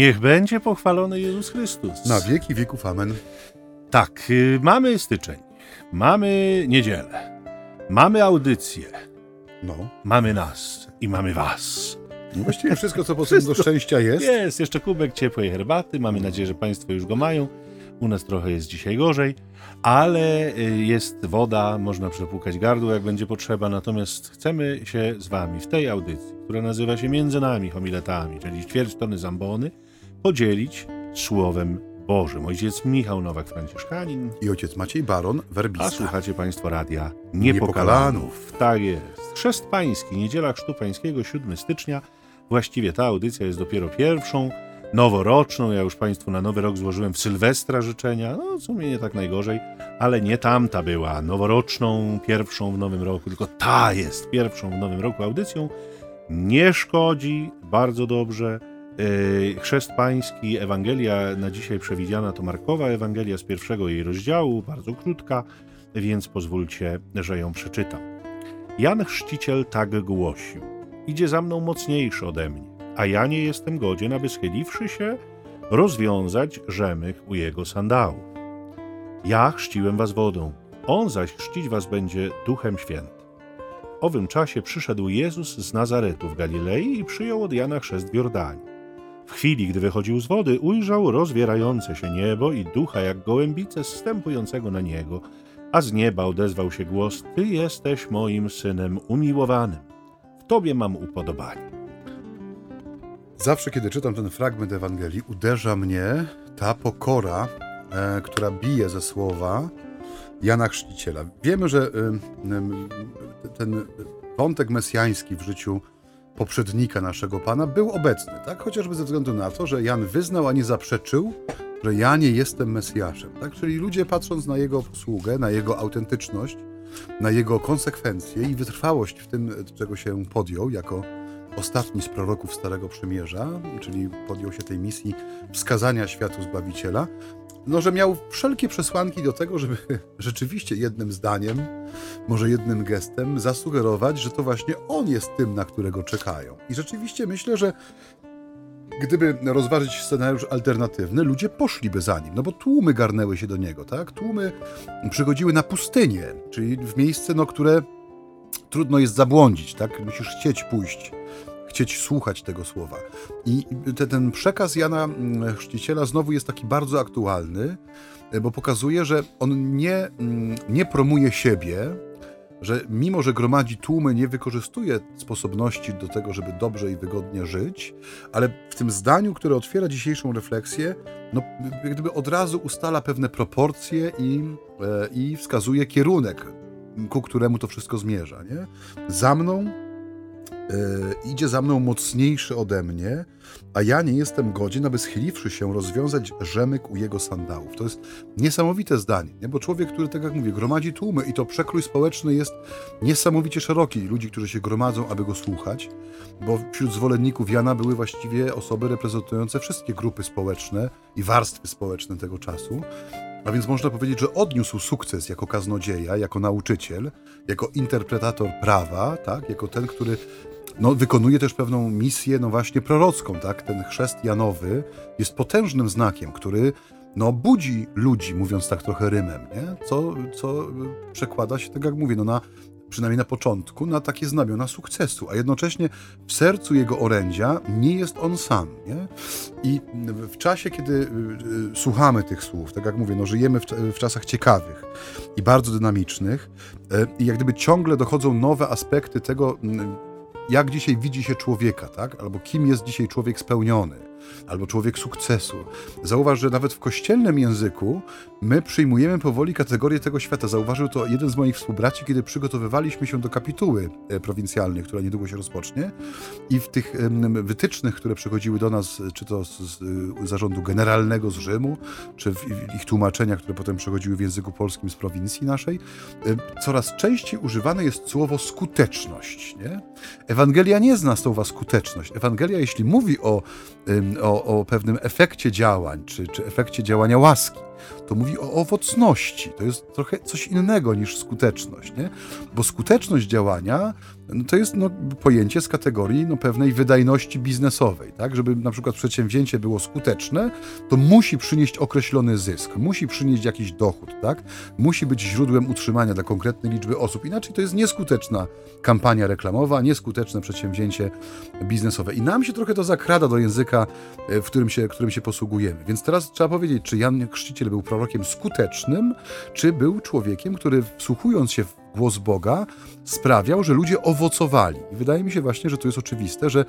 Niech będzie pochwalony Jezus Chrystus. Na wieki wieków amen. Tak, y, mamy styczeń, mamy niedzielę, mamy audycję, No. mamy nas i mamy was. no właściwie wszystko, co potrzebne do szczęścia jest. Jest jeszcze kubek ciepłej herbaty. Mamy nadzieję, że Państwo już go mają. U nas trochę jest dzisiaj gorzej, ale y, jest woda, można przepłukać gardło, jak będzie potrzeba. Natomiast chcemy się z Wami w tej audycji, która nazywa się Między nami homiletami, czyli ćwierć tony zambony, podzielić Słowem Bożym. Ojciec Michał Nowak-Franciszkanin, I ojciec Maciej Baron, a werbista. słuchacie Państwo radia Niepokalanów. Niepokalanów. Tak jest. Chrzest Pański, Niedziela Chrztu Pańskiego, 7 stycznia. Właściwie ta audycja jest dopiero pierwszą, noworoczną. Ja już Państwu na Nowy Rok złożyłem w Sylwestra życzenia. No, w sumie nie tak najgorzej, ale nie tamta była noworoczną, pierwszą w Nowym Roku, tylko ta jest pierwszą w Nowym Roku audycją. Nie szkodzi, bardzo dobrze. Yy, Chrzest Pański, Ewangelia na dzisiaj przewidziana to Markowa Ewangelia z pierwszego jej rozdziału, bardzo krótka, więc pozwólcie, że ją przeczytam. Jan Chrzciciel tak głosił: Idzie za mną mocniejszy ode mnie, a ja nie jestem godzien, aby schyliwszy się, rozwiązać rzemych u jego sandałów. Ja chrzciłem was wodą, on zaś chrzcić was będzie Duchem Świętym. W owym czasie przyszedł Jezus z Nazaretu w Galilei i przyjął od Jana chrzest w Jordanii. W chwili, gdy wychodził z wody, ujrzał rozwierające się niebo i ducha jak gołębice zstępującego na niego, a z nieba odezwał się głos: Ty jesteś moim synem umiłowanym. W tobie mam upodobanie. Zawsze, kiedy czytam ten fragment Ewangelii, uderza mnie ta pokora, e, która bije ze słowa Jana Chrzciciela. Wiemy, że e, ten wątek mesjański w życiu poprzednika naszego Pana był obecny, tak? Chociażby ze względu na to, że Jan wyznał, a nie zaprzeczył, że ja nie jestem Mesjaszem, tak? Czyli ludzie patrząc na jego posługę, na jego autentyczność, na jego konsekwencje i wytrwałość w tym, czego się podjął jako ostatni z proroków Starego Przymierza, czyli podjął się tej misji wskazania światu Zbawiciela, no, że miał wszelkie przesłanki do tego, żeby rzeczywiście jednym zdaniem, może jednym gestem zasugerować, że to właśnie on jest tym, na którego czekają. I rzeczywiście myślę, że gdyby rozważyć scenariusz alternatywny, ludzie poszliby za nim, no bo tłumy garnęły się do niego, tak? Tłumy przychodziły na pustynię, czyli w miejsce, no, które trudno jest zabłądzić, tak? Musisz chcieć pójść, chcieć słuchać tego słowa. I te, ten przekaz Jana mm, Chrzciciela znowu jest taki bardzo aktualny, bo pokazuje, że on nie, mm, nie promuje siebie, że mimo, że gromadzi tłumy, nie wykorzystuje sposobności do tego, żeby dobrze i wygodnie żyć, ale w tym zdaniu, które otwiera dzisiejszą refleksję, no, gdyby od razu ustala pewne proporcje i, e, i wskazuje kierunek, ku któremu to wszystko zmierza. Nie? Za mną e, idzie za mną mocniejszy ode mnie, a ja nie jestem godzien, aby schyliwszy się, rozwiązać rzemyk u jego sandałów. To jest niesamowite zdanie, nie? bo człowiek, który, tak jak mówię, gromadzi tłumy i to przekrój społeczny jest niesamowicie szeroki. Ludzi, którzy się gromadzą, aby go słuchać, bo wśród zwolenników Jana były właściwie osoby reprezentujące wszystkie grupy społeczne i warstwy społeczne tego czasu. A więc można powiedzieć, że odniósł sukces jako kaznodzieja, jako nauczyciel, jako interpretator prawa, tak? jako ten, który no, wykonuje też pewną misję, no właśnie prorocką, tak? Ten chrzest Janowy jest potężnym znakiem, który no, budzi ludzi, mówiąc tak trochę rymem, nie? Co, co przekłada się, tak jak mówię, no na, przynajmniej na początku, na takie znamiona sukcesu, a jednocześnie w sercu jego orędzia nie jest on sam, nie? I w czasie, kiedy y, y, słuchamy tych słów, tak jak mówię, no, żyjemy w, w czasach ciekawych i bardzo dynamicznych y, i jak gdyby ciągle dochodzą nowe aspekty tego, mm, jak dzisiaj widzi się człowieka, tak? Albo kim jest dzisiaj człowiek spełniony, albo człowiek sukcesu. Zauważ, że nawet w kościelnym języku my przyjmujemy powoli kategorię tego świata. Zauważył to jeden z moich współbraci, kiedy przygotowywaliśmy się do kapituły e, prowincjalnej, która niedługo się rozpocznie. I w tych wytycznych, które przychodziły do nas, czy to z, y, zarządu generalnego z Rzymu, czy w, ich tłumaczeniach, które potem przechodziły w języku polskim z prowincji naszej, e, coraz częściej używane jest słowo skuteczność. Nie? Ewangelia nie zna słowa skuteczność. Ewangelia, jeśli mówi o, o, o pewnym efekcie działań, czy, czy efekcie działania łaski, to mówi o owocności. To jest trochę coś innego niż skuteczność, nie? Bo skuteczność działania no to jest no, pojęcie z kategorii no, pewnej wydajności biznesowej. Tak? Żeby na przykład przedsięwzięcie było skuteczne, to musi przynieść określony zysk, musi przynieść jakiś dochód, tak? musi być źródłem utrzymania dla konkretnej liczby osób. Inaczej to jest nieskuteczna kampania reklamowa, nieskuteczne przedsięwzięcie biznesowe. I nam się trochę to zakrada do języka, e, w którym się, którym się posługujemy. Więc teraz trzeba powiedzieć, czy Jan Chrzciciel był prorokiem skutecznym, czy był człowiekiem, który wsłuchując się w głos Boga sprawiał, że ludzie owocowali. I wydaje mi się właśnie, że to jest oczywiste, że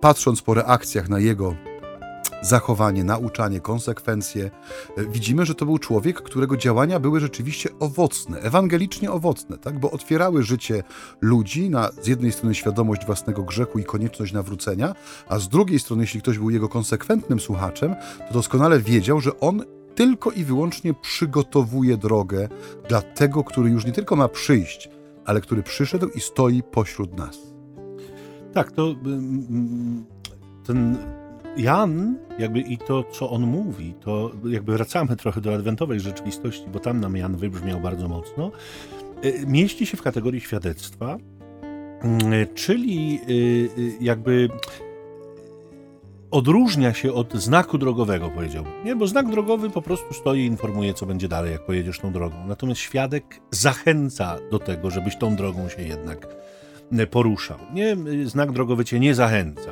patrząc po reakcjach na jego zachowanie, nauczanie, konsekwencje, widzimy, że to był człowiek, którego działania były rzeczywiście owocne, ewangelicznie owocne, tak? bo otwierały życie ludzi na z jednej strony świadomość własnego grzechu i konieczność nawrócenia, a z drugiej strony, jeśli ktoś był jego konsekwentnym słuchaczem, to doskonale wiedział, że on tylko i wyłącznie przygotowuje drogę dla tego, który już nie tylko ma przyjść, ale który przyszedł i stoi pośród nas. Tak, to ten Jan, jakby i to, co on mówi, to jakby wracamy trochę do adwentowej rzeczywistości, bo tam nam Jan wybrzmiał bardzo mocno, mieści się w kategorii świadectwa, czyli jakby odróżnia się od znaku drogowego, powiedziałbym. Nie, bo znak drogowy po prostu stoi i informuje, co będzie dalej, jak pojedziesz tą drogą. Natomiast świadek zachęca do tego, żebyś tą drogą się jednak e, poruszał. Nie, znak drogowy cię nie zachęca.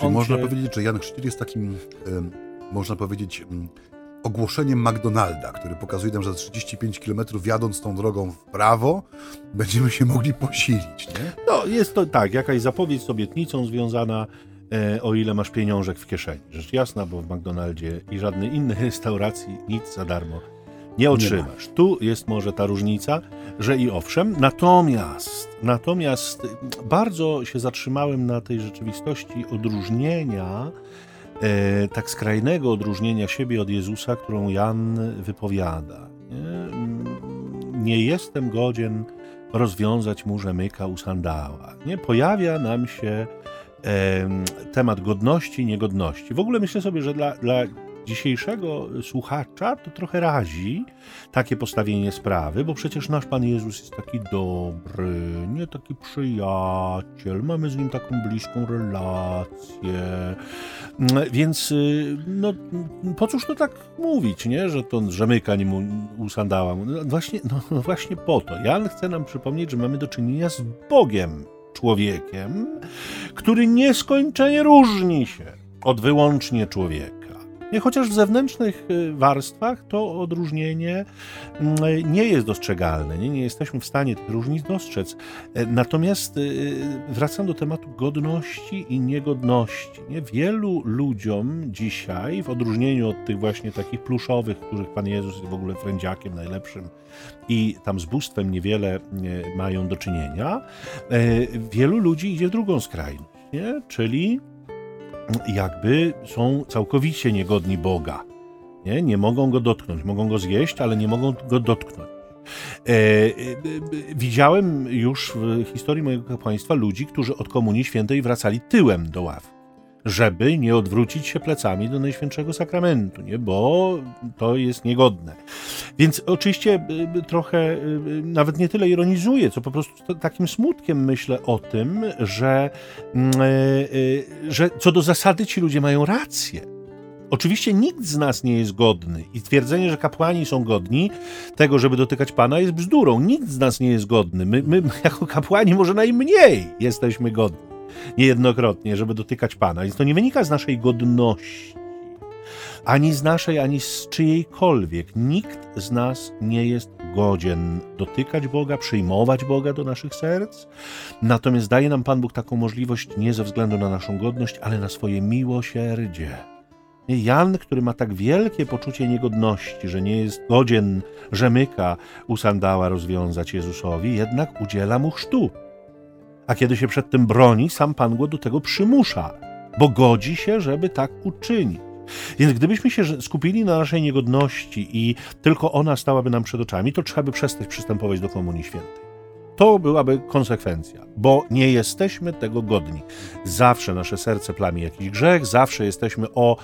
Czyli można cię... powiedzieć, że Jan Chrzciciel jest takim, można powiedzieć, ogłoszeniem McDonalda, który pokazuje nam, że za 35 km jadąc tą drogą w prawo, będziemy się mogli posilić, nie? No, jest to tak, jakaś zapowiedź z obietnicą związana E, o ile masz pieniążek w kieszeni. Rzecz jasna, bo w McDonaldzie i żadnej innej restauracji nic za darmo nie otrzymasz. Nie tu jest może ta różnica, że i owszem, natomiast, natomiast bardzo się zatrzymałem na tej rzeczywistości odróżnienia, e, tak skrajnego odróżnienia siebie od Jezusa, którą Jan wypowiada. Nie, nie jestem godzien rozwiązać mu rzemyka u sandała. Nie? Pojawia nam się temat godności niegodności. W ogóle myślę sobie, że dla, dla dzisiejszego słuchacza to trochę razi takie postawienie sprawy, bo przecież nasz Pan Jezus jest taki dobry, nie taki przyjaciel, mamy z nim taką bliską relację. Więc y, no, po cóż to tak mówić, nie? że to rzemyka mu usandała. No właśnie, no właśnie po to. Jan chce nam przypomnieć, że mamy do czynienia z Bogiem człowiekiem, który nieskończenie różni się od wyłącznie człowieka. Chociaż w zewnętrznych y, warstwach to odróżnienie mm, nie jest dostrzegalne, nie, nie jesteśmy w stanie tych różnic dostrzec. E, natomiast y, wracam do tematu godności i niegodności. Nie? Wielu ludziom dzisiaj, w odróżnieniu od tych właśnie takich pluszowych, których Pan Jezus jest w ogóle frędziakiem najlepszym i tam z bóstwem niewiele mają do czynienia, e, wielu ludzi idzie w drugą skrajność, nie? czyli jakby są całkowicie niegodni Boga. Nie? nie mogą go dotknąć. Mogą go zjeść, ale nie mogą go dotknąć. E, e, widziałem już w historii mojego państwa ludzi, którzy od Komunii Świętej wracali tyłem do ław żeby nie odwrócić się plecami do Najświętszego Sakramentu, nie? bo to jest niegodne. Więc oczywiście y, y, trochę y, nawet nie tyle ironizuję, co po prostu takim smutkiem myślę o tym, że, mm, że co do zasady ci ludzie mają rację. Oczywiście nikt z nas nie jest godny i twierdzenie, że kapłani są godni tego, żeby dotykać Pana jest bzdurą. Nikt z nas nie jest godny. My, my jako kapłani może najmniej jesteśmy godni niejednokrotnie, żeby dotykać Pana. Więc to nie wynika z naszej godności, ani z naszej, ani z czyjejkolwiek. Nikt z nas nie jest godzien dotykać Boga, przyjmować Boga do naszych serc. Natomiast daje nam Pan Bóg taką możliwość nie ze względu na naszą godność, ale na swoje miłosierdzie. Jan, który ma tak wielkie poczucie niegodności, że nie jest godzien rzemyka u sandała rozwiązać Jezusowi, jednak udziela mu chrztu a kiedy się przed tym broni, sam Pan go do tego przymusza, bo godzi się, żeby tak uczynić. Więc gdybyśmy się skupili na naszej niegodności i tylko ona stałaby nam przed oczami, to trzeba by przestać przystępować do Komunii Świętej. To byłaby konsekwencja, bo nie jesteśmy tego godni. Zawsze nasze serce plami jakiś grzech, zawsze jesteśmy o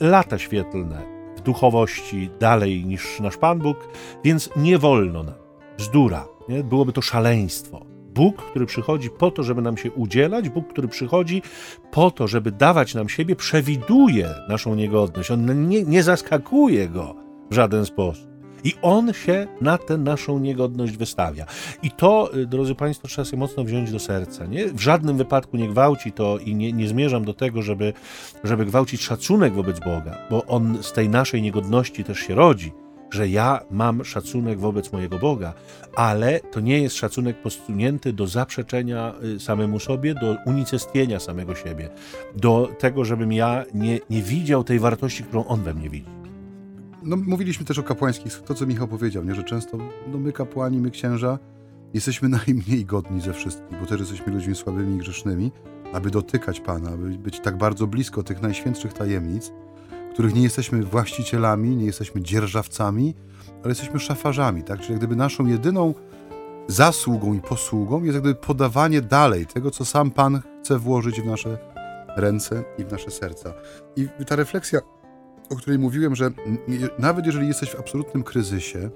lata świetlne duchowości dalej niż nasz Pan Bóg, więc nie wolno nam. Bzdura. Nie? Byłoby to szaleństwo. Bóg, który przychodzi po to, żeby nam się udzielać, Bóg, który przychodzi po to, żeby dawać nam siebie, przewiduje naszą niegodność. On nie, nie zaskakuje go w żaden sposób. I on się na tę naszą niegodność wystawia. I to, y, drodzy Państwo, trzeba sobie mocno wziąć do serca. Nie? W żadnym wypadku nie gwałci to i nie, nie zmierzam do tego, żeby, żeby gwałcić szacunek wobec Boga, bo on z tej naszej niegodności też się rodzi że ja mam szacunek wobec mojego Boga, ale to nie jest szacunek posunięty do zaprzeczenia y, samemu sobie, do unicestwienia samego siebie, do tego, żebym ja nie, nie widział tej wartości, którą On we mnie widzi. No, mówiliśmy też o kapłańskich, to co Michał powiedział, nie? że często no, my kapłani, my księża jesteśmy najmniej godni ze wszystkich, bo też jesteśmy ludźmi słabymi i grzesznymi, aby dotykać Pana, aby być tak bardzo blisko tych najświętszych tajemnic, których nie jesteśmy właścicielami, nie jesteśmy dzierżawcami, ale jesteśmy szafarzami, tak? Czyli jak gdyby naszą jedyną zasługą i posługą jest jak gdyby podawanie dalej tego, co sam Pan chce włożyć w nasze ręce i w nasze serca. I ta refleksja, o której mówiłem, że nawet jeżeli jesteś w absolutnym kryzysie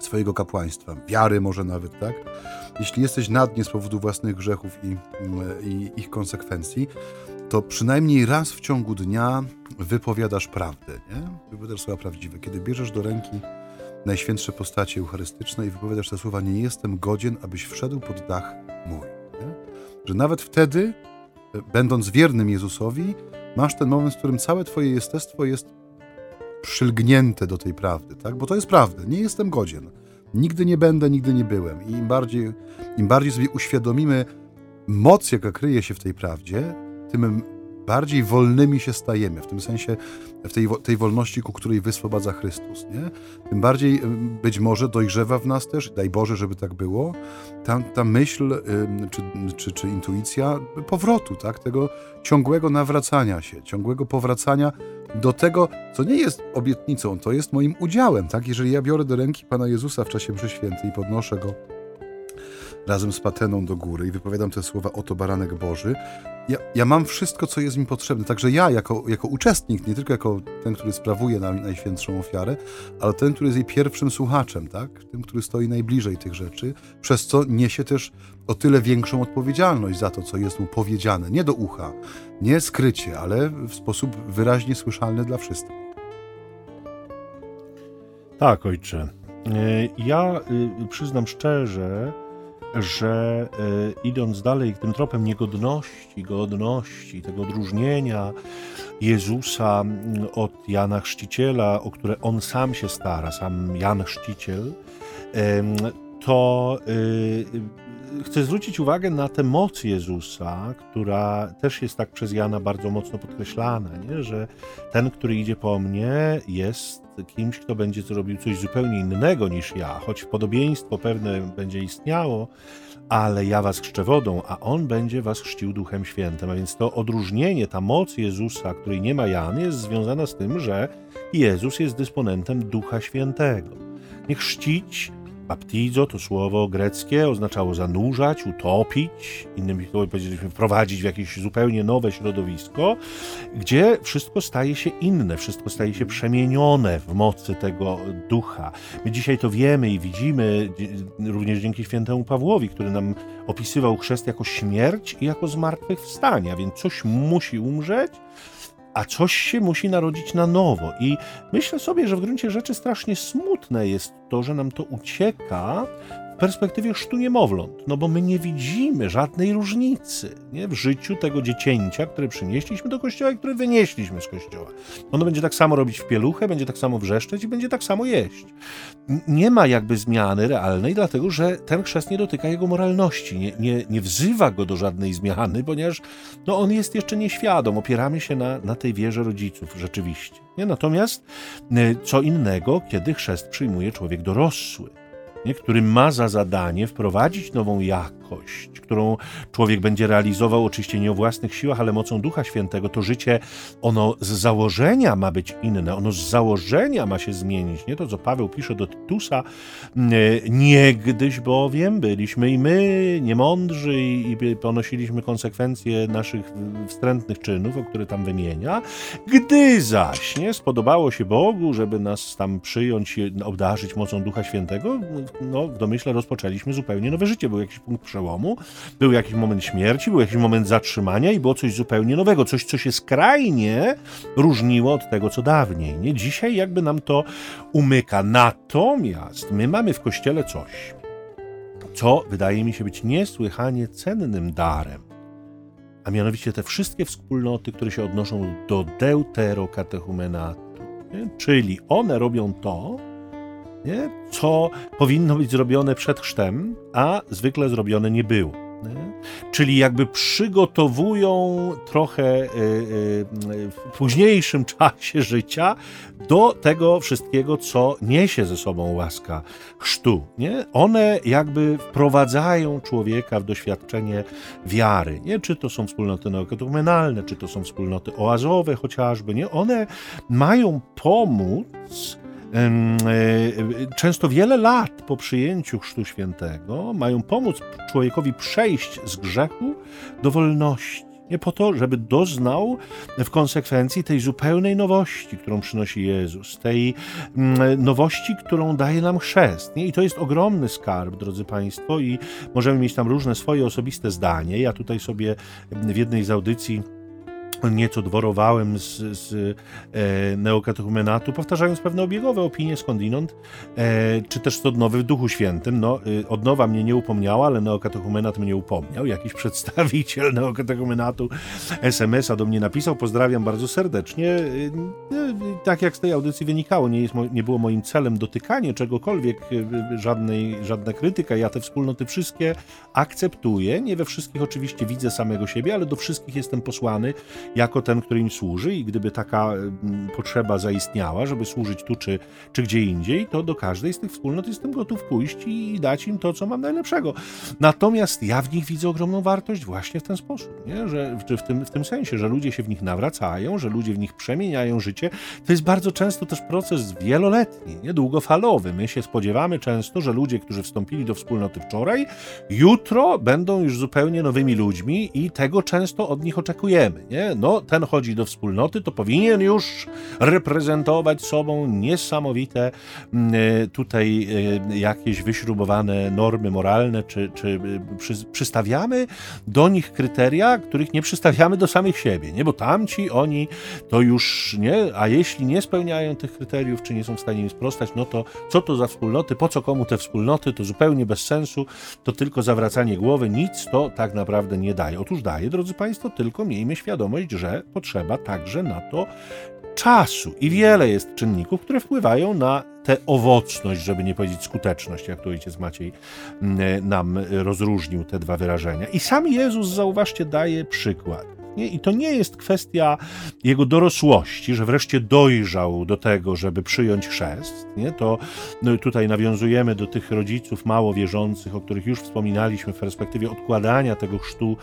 swojego kapłaństwa, wiary może nawet, tak? Jeśli jesteś na dnie z powodu własnych grzechów i, i ich konsekwencji, to przynajmniej raz w ciągu dnia wypowiadasz prawdę, nie? Wypowiadasz słowa prawdziwe. Kiedy bierzesz do ręki najświętsze postacie eucharystyczne i wypowiadasz te słowa, nie jestem godzien, abyś wszedł pod dach mój. Nie? Że nawet wtedy, będąc wiernym Jezusowi, masz ten moment, w którym całe twoje jestestwo jest przylgnięte do tej prawdy, tak? Bo to jest prawda. Nie jestem godzien. Nigdy nie będę, nigdy nie byłem. I im bardziej, im bardziej sobie uświadomimy moc, jaka kryje się w tej prawdzie, tym bardziej wolnymi się stajemy, w tym sensie w tej, tej wolności, ku której wyswobadza Chrystus. Nie? Tym bardziej być może dojrzewa w nas też, daj Boże, żeby tak było, ta, ta myśl czy, czy, czy intuicja powrotu, tak? tego ciągłego nawracania się, ciągłego powracania do tego, co nie jest obietnicą, to jest moim udziałem. Tak? Jeżeli ja biorę do ręki Pana Jezusa w czasie mszy świętej i podnoszę Go razem z pateną do góry i wypowiadam te słowa oto baranek Boży, ja, ja mam wszystko, co jest mi potrzebne. Także ja, jako, jako uczestnik, nie tylko jako ten, który sprawuje na najświętszą ofiarę, ale ten, który jest jej pierwszym słuchaczem, tak? Tym, który stoi najbliżej tych rzeczy, przez co niesie też o tyle większą odpowiedzialność za to, co jest mu powiedziane. Nie do ucha, nie skrycie, ale w sposób wyraźnie słyszalny dla wszystkich. Tak, ojcze. E, ja y, przyznam szczerze, że y, idąc dalej tym tropem niegodności, godności, tego odróżnienia Jezusa mm, od Jana Chrzciciela, o które on sam się stara, sam Jan Chrzciciel, to y, chcę zwrócić uwagę na tę moc Jezusa, która też jest tak przez Jana bardzo mocno podkreślana, nie? że ten, który idzie po mnie, jest kimś, kto będzie zrobił coś zupełnie innego niż ja, choć podobieństwo pewne będzie istniało, ale ja was chrzczę wodą, a on będzie was chrzcił Duchem Świętym. A więc to odróżnienie, ta moc Jezusa, której nie ma Jan, jest związana z tym, że Jezus jest dysponentem Ducha Świętego. Nie chrzcić Baptizo to słowo greckie oznaczało zanurzać, utopić, innymi słowy powiedzieliśmy wprowadzić w jakieś zupełnie nowe środowisko, gdzie wszystko staje się inne, wszystko staje się przemienione w mocy tego ducha. My dzisiaj to wiemy i widzimy również dzięki świętemu Pawłowi, który nam opisywał chrzest jako śmierć i jako zmartwychwstanie, a więc coś musi umrzeć, a coś się musi narodzić na nowo. I myślę sobie, że w gruncie rzeczy strasznie smutne jest to, że nam to ucieka w perspektywie sztu niemowląt, no bo my nie widzimy żadnej różnicy nie, w życiu tego dziecięcia, które przynieśliśmy do kościoła i które wynieśliśmy z kościoła. Ono będzie tak samo robić w pieluchę, będzie tak samo wrzeszczeć i będzie tak samo jeść. Nie ma jakby zmiany realnej, dlatego że ten chrzest nie dotyka jego moralności, nie, nie, nie wzywa go do żadnej zmiany, ponieważ no, on jest jeszcze nieświadom, opieramy się na, na tej wierze rodziców rzeczywiście. Nie? Natomiast y, co innego, kiedy chrzest przyjmuje człowiek dorosły który ma za zadanie wprowadzić nową jakość jakość, którą człowiek będzie realizował oczywiście nie o własnych siłach, ale mocą Ducha Świętego, to życie, ono z założenia ma być inne, ono z założenia ma się zmienić. Nie to, co Paweł pisze do Tytusa, niegdyś bowiem byliśmy i my niemądrzy i ponosiliśmy konsekwencje naszych wstrętnych czynów, o które tam wymienia, gdy zaś nie spodobało się Bogu, żeby nas tam przyjąć obdarzyć mocą Ducha Świętego, no w domyśle rozpoczęliśmy zupełnie nowe życie. Był jakiś punkt przełomu, był jakiś moment śmierci, był jakiś moment zatrzymania i było coś zupełnie nowego, coś, co się skrajnie różniło od tego, co dawniej. Nie? Dzisiaj jakby nam to umyka. Natomiast my mamy w Kościele coś, co wydaje mi się być niesłychanie cennym darem, a mianowicie te wszystkie wspólnoty, które się odnoszą do deuterokatechumenatu, czyli one robią to, nie? co powinno być zrobione przed chrztem, a zwykle zrobione nie było. Nie? Czyli jakby przygotowują trochę y, y, w późniejszym czasie życia do tego wszystkiego, co niesie ze sobą łaska chrztu. Nie? One jakby wprowadzają człowieka w doświadczenie wiary. Nie? Czy to są wspólnoty neokatechumenalne, czy to są wspólnoty oazowe chociażby. Nie? One mają pomóc E, często wiele lat po przyjęciu Chrztu Świętego mają pomóc człowiekowi przejść z grzechu do wolności. Nie po to, żeby doznał w konsekwencji tej zupełnej nowości, którą przynosi Jezus, tej nowości, którą daje nam chrzest. Nie? I to jest ogromny skarb, drodzy Państwo, i możemy mieć tam różne swoje osobiste zdanie. Ja tutaj sobie w jednej z audycji nieco dworowałem z, z e, neokatechumenatu, powtarzając pewne obiegowe opinie skądinąd, e, czy też to odnowy w Duchu Świętym. No, e, odnowa mnie nie upomniała, ale neokatechumenat mnie upomniał. Jakiś przedstawiciel neokatechumenatu SMS-a do mnie napisał, pozdrawiam bardzo serdecznie. E, e, tak jak z tej audycji wynikało, nie, jest, nie było moim celem dotykanie czegokolwiek, e, żadnej, żadna krytyka. Ja te wspólnoty wszystkie akceptuję. Nie we wszystkich oczywiście widzę samego siebie, ale do wszystkich jestem posłany jako ten, który im służy i gdyby taka mm, potrzeba zaistniała, żeby służyć tu czy, czy gdzie indziej, to do każdej z tych wspólnot jestem gotów pójść i dać im to, co mam najlepszego. Natomiast ja w nich widzę ogromną wartość właśnie w ten sposób, nie? Że, w, tym, w tym sensie, że ludzie się w nich nawracają, że ludzie w nich przemieniają życie. To jest bardzo często też proces wieloletni, nie? długofalowy. My się spodziewamy często, że ludzie, którzy wstąpili do wspólnoty wczoraj, jutro będą już zupełnie nowymi ludźmi i tego często od nich oczekujemy. Nie? No ten chodzi do wspólnoty, to powinien już reprezentować sobą niesamowite mm, e, tutaj e, jakieś wyśrubowane normy moralne, czy, czy e, przystawiamy do nich kryteria, których nie przystawiamy do samych siebie, nie? Bo tamci, oni to już nie, a jeśli nie spełniają tych kryteriów, czy nie są w stanie im sprostać, no to co to za wspólnoty, po co komu te wspólnoty, to zupełnie bez sensu, to tylko zawracanie głowy, nic to tak naprawdę nie daje. Otóż daje, drodzy Państwo, tylko miejmy świadomość, że potrzeba także na to czasu. I wiele jest czynników, które wpływają na tę owocność, żeby nie powiedzieć skuteczność, jak tu ojciec Maciej mm, nam rozróżnił te dwa wyrażenia. I sam Jezus, zauważcie, daje przykład. Nie? I to nie jest kwestia jego dorosłości, że wreszcie dojrzał do tego, żeby przyjąć chrzest. Nie? To no, tutaj nawiązujemy do tych rodziców mało wierzących, o których już wspominaliśmy w perspektywie odkładania tego chrztu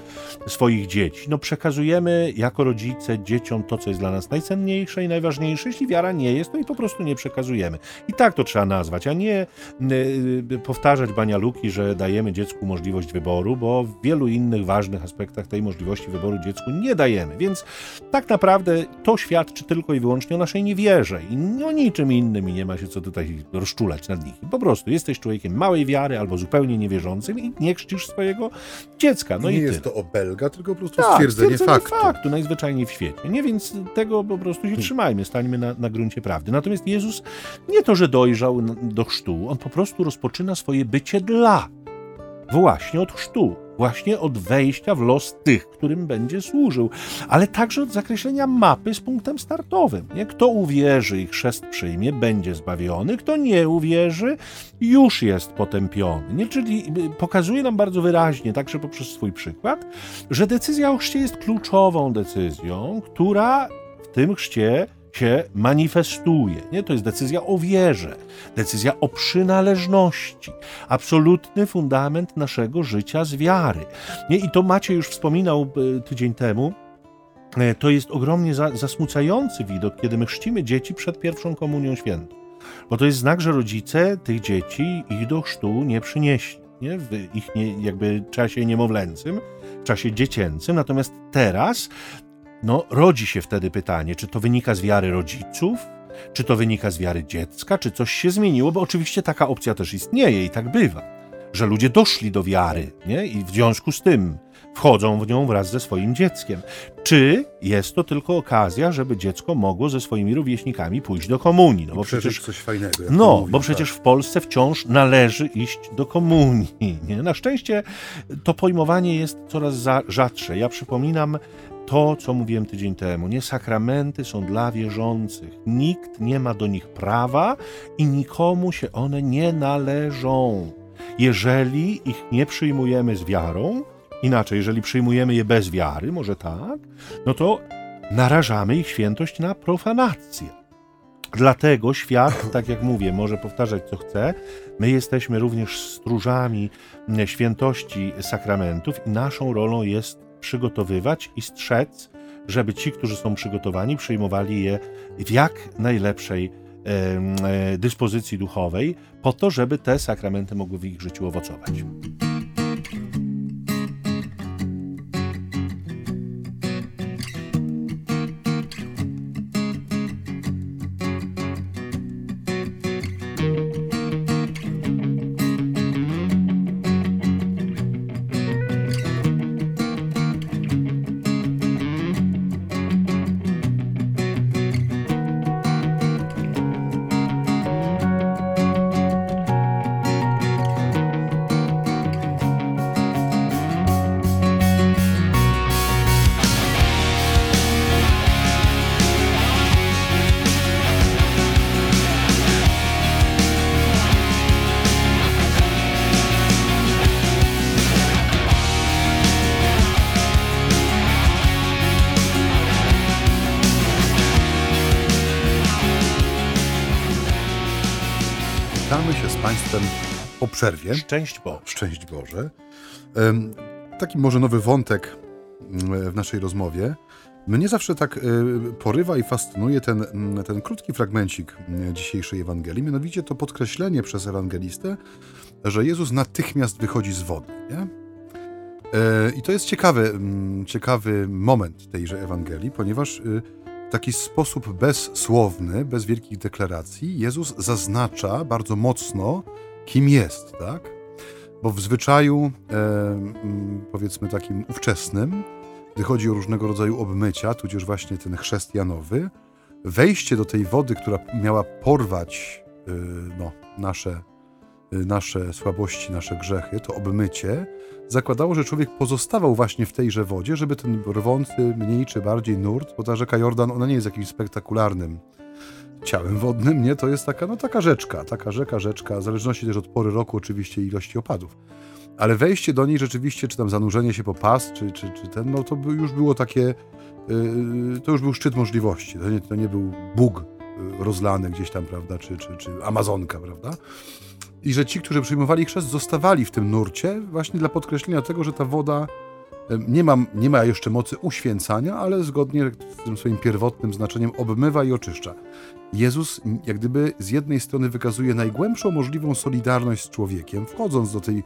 swoich dzieci. No, przekazujemy jako rodzice dzieciom to, co jest dla nas najcenniejsze i najważniejsze. Jeśli wiara nie jest, to i po prostu nie przekazujemy. I tak to trzeba nazwać, a nie y, powtarzać banialuki, że dajemy dziecku możliwość wyboru, bo w wielu innych ważnych aspektach tej możliwości wyboru dziecku nie dajemy. Więc tak naprawdę to świadczy tylko i wyłącznie o naszej niewierze i o niczym innym i nie ma się co tutaj rozczulać nad nich. Po prostu jesteś człowiekiem małej wiary albo zupełnie niewierzącym i nie chrzcisz swojego dziecka. No nie i jest to obelga, tylko po prostu tak, stwierdzenie, stwierdzenie faktu. faktu. najzwyczajniej w świecie. Nie, więc tego po prostu się hmm. trzymajmy, stańmy na, na gruncie prawdy. Natomiast Jezus nie to, że dojrzał do chrztu, on po prostu rozpoczyna swoje bycie dla właśnie od chrztu właśnie od wejścia w los tych, którym będzie służył, ale także od zakreślenia mapy z punktem startowym. Nie? Kto uwierzy i chrzest przyjmie, będzie zbawiony, kto nie uwierzy, już jest potępiony. Nie? Czyli y, pokazuje nam bardzo wyraźnie, także poprzez swój przykład, że decyzja o chrzcie jest kluczową decyzją, która w tym chrzcie się manifestuje. Nie? To jest decyzja o wierze, decyzja o przynależności, absolutny fundament naszego życia z wiary. Nie? I to Macie już wspominał e, tydzień temu. E, to jest ogromnie za, zasmucający widok, kiedy my chrzcimy dzieci przed pierwszą komunią świętą. Bo to jest znak, że rodzice tych dzieci ich do chrztu nie przynieśli. Nie? W ich nie, jakby czasie niemowlęcym, czasie dziecięcym. Natomiast teraz no, rodzi się wtedy pytanie, czy to wynika z wiary rodziców, czy to wynika z wiary dziecka, czy coś się zmieniło, bo oczywiście taka opcja też istnieje i tak bywa, że ludzie doszli do wiary nie? i w związku z tym wchodzą w nią wraz ze swoim dzieckiem. Czy jest to tylko okazja, żeby dziecko mogło ze swoimi rówieśnikami pójść do komunii? No bo przecież coś fajnego. No, mówię, bo tak. przecież w Polsce wciąż należy iść do komunii. Nie? Na szczęście to pojmowanie jest coraz rzadsze. Ja przypominam to, co mówiłem tydzień temu. Nie sakramenty są dla wierzących. Nikt nie ma do nich prawa i nikomu się one nie należą. Jeżeli ich nie przyjmujemy z wiarą, inaczej, jeżeli przyjmujemy je bez wiary, może tak, no to narażamy ich świętość na profanację. Dlatego świat, tak jak mówię, może powtarzać co chce. My jesteśmy również stróżami świętości sakramentów i naszą rolą jest przygotowywać i strzec, żeby ci, którzy są przygotowani, przyjmowali je w jak najlepszej e, dyspozycji duchowej, po to, żeby te sakramenty mogły w ich życiu owocować. Przerwie. Szczęść Boże. Szczęść Boże. Taki może nowy wątek mm, w naszej rozmowie. Mnie zawsze tak e, porywa i fascynuje ten, mm, ten krótki fragmencik mm, dzisiejszej Ewangelii, mianowicie to podkreślenie przez ewangelistę, że Jezus natychmiast wychodzi z wody. Nie? E, I to jest ciekawy, ciekawy moment tejże Ewangelii, ponieważ y, taki sposób bezsłowny, bez wielkich deklaracji, Jezus zaznacza bardzo mocno, kim jest, tak? Bo w zwyczaju, e, powiedzmy takim ówczesnym, gdy chodzi o różnego rodzaju obmycia, tudzież właśnie ten chrzest Janowy, wejście do tej wody, która miała porwać e, no, nasze Y, nasze słabości, nasze grzechy, to obmycie, zakładało, że człowiek pozostawał właśnie w tejże wodzie, żeby ten rwący, mniej czy bardziej nurt, bo ta rzeka Jordan, ona nie jest jakimś spektakularnym ciałem wodnym, nie? To jest taka, no taka rzeczka, taka rzeka, rzeczka, w zależności też od pory roku oczywiście ilości opadów. Ale wejście do niej rzeczywiście, czy tam zanurzenie się po pas, czy, czy, czy ten, no to już było takie, yy, to już był szczyt możliwości. To nie, to nie był Bóg y, rozlany gdzieś tam, prawda, czy, czy, czy Amazonka, prawda? i że ci, którzy przyjmowali chrzest, zostawali w tym nurcie właśnie dla podkreślenia tego, że ta woda nie ma, nie ma jeszcze mocy uświęcania, ale zgodnie z tym swoim pierwotnym znaczeniem obmywa i oczyszcza. Jezus jak gdyby z jednej strony wykazuje najgłębszą możliwą solidarność z człowiekiem, wchodząc do tej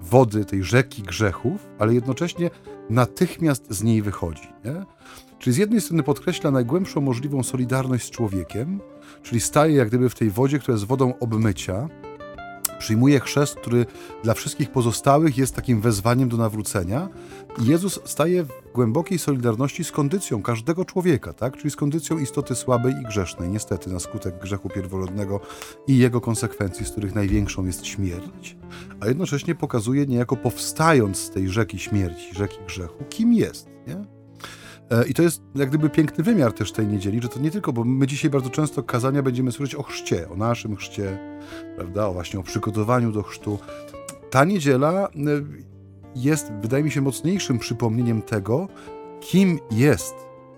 wody, tej rzeki grzechów, ale jednocześnie natychmiast z niej wychodzi. Nie? Czyli z jednej strony podkreśla najgłębszą możliwą solidarność z człowiekiem, czyli staje jak gdyby w tej wodzie, która jest wodą obmycia, przyjmuje chrzest, który dla wszystkich pozostałych jest takim wezwaniem do nawrócenia. I Jezus staje w głębokiej solidarności z kondycją każdego człowieka, tak? czyli z kondycją istoty słabej i grzesznej, niestety na skutek grzechu pierworodnego i jego konsekwencji, z których największą jest śmierć, a jednocześnie pokazuje niejako powstając z tej rzeki śmierci, rzeki grzechu, kim jest. Nie? E, I to jest jak gdyby piękny wymiar też tej niedzieli, że to nie tylko, bo my dzisiaj bardzo często kazania będziemy słyszeć o chrzcie, o naszym chrzcie, prawda, o właśnie o przygotowaniu do chrztu. Ta niedziela e, jest, wydaje mi się, mocniejszym przypomnieniem tego, kim jest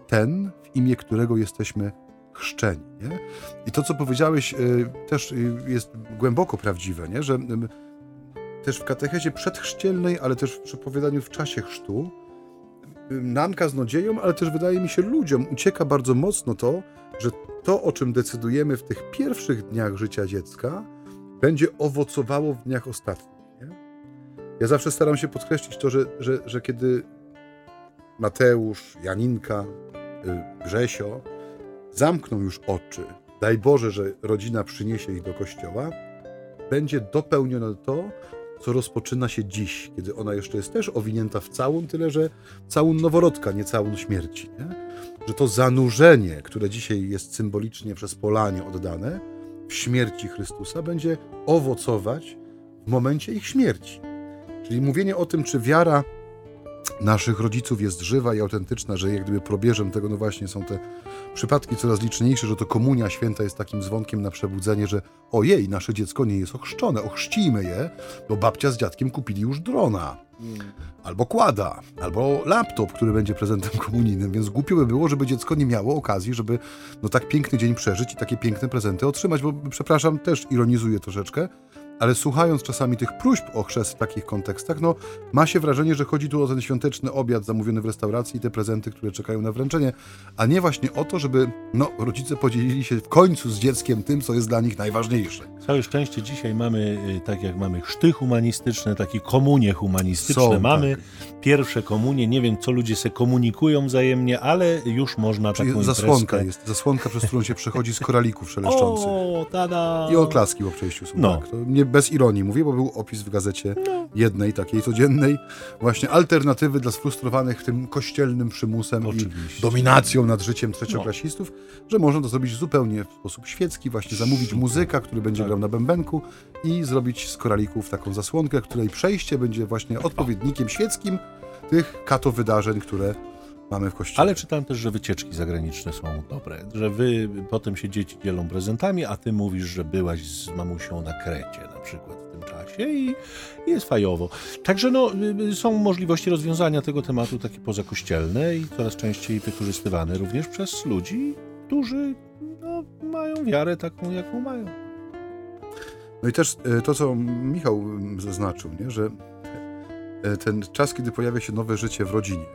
ten, w imię którego jesteśmy chrzczeni. Nie? I to, co powiedziałeś, y, też jest głęboko prawdziwe, nie? że też w katechezie przedchrzcielnej, ale też w przepowiadaniu w czasie chrztu, nam kaznodziejom, ale też wydaje mi się ludziom ucieka bardzo mocno to, że to, o czym decydujemy w tych pierwszych dniach życia dziecka, będzie owocowało w dniach ostatnich. Nie? Ja zawsze staram się podkreślić to, że, że, że kiedy Mateusz, Janinka, Grzesio zamkną już oczy, daj Boże, że rodzina przyniesie ich do kościoła, będzie dopełnione to, co rozpoczyna się dziś, kiedy ona jeszcze jest też owinięta w całun, tyle że całun noworodka, nie całun śmierci. Nie? Że to zanurzenie, które dzisiaj jest symbolicznie przez Polanie oddane, w śmierci Chrystusa, będzie owocować w momencie ich śmierci. Czyli mówienie o tym, czy wiara naszych rodziców jest żywa i autentyczna, że jak gdyby probierzem tego, no właśnie, są te przypadki coraz liczniejsze, że to komunia święta jest takim dzwonkiem na przebudzenie, że ojej, nasze dziecko nie jest ochrzczone, ochrzcimy je, bo babcia z dziadkiem kupili już drona. Albo kłada, albo laptop, który będzie prezentem komunijnym, więc głupio by było, żeby dziecko nie miało okazji, żeby no tak piękny dzień przeżyć i takie piękne prezenty otrzymać, bo przepraszam, też ironizuję troszeczkę, ale słuchając czasami tych próśb o chrzest w takich kontekstach, no ma się wrażenie, że chodzi tu o ten świąteczny obiad zamówiony w restauracji i te prezenty, które czekają na wręczenie, a nie właśnie o to, żeby no, rodzice podzielili się w końcu z dzieckiem tym, co jest dla nich najważniejsze. Całe szczęście dzisiaj mamy, y, tak jak mamy chrzty humanistyczne, takie komunie humanistyczne, Są, mamy tak. pierwsze komunie, nie wiem co ludzie se komunikują wzajemnie, ale już można Czyli taką Zasłonka imprezkę. jest, zasłonka, przez którą się przechodzi z koralików szeleszczących. O, tada! I oklaski po przejściu są, no. tak. To nie bez ironii mówię, bo był opis w gazecie no. jednej, takiej codziennej, właśnie alternatywy dla sfrustrowanych tym kościelnym przymusem Oczywiście. i dominacją nad życiem trzecioklasistów, no. że można to zrobić zupełnie w sposób świecki, właśnie zamówić muzyka, który będzie tak. grał na bębenku i zrobić z koralików taką zasłonkę, której przejście będzie właśnie odpowiednikiem świeckim tych kato wydarzeń, które mamy w kościele. Ale czytałem też, że wycieczki zagraniczne są dobre, że wy potem się dzieci dzielą prezentami, a ty mówisz, że byłaś z mamusią na Krecie na przykład w tym czasie i, jest fajowo. Także no, są możliwości rozwiązania tego tematu takie pozakościelne i coraz częściej wykorzystywane również przez ludzi, którzy no, mają wiarę taką, jaką mają. No i też e, to, co Michał zaznaczył, nie? że e, ten czas, kiedy pojawia się nowe życie w rodzinie,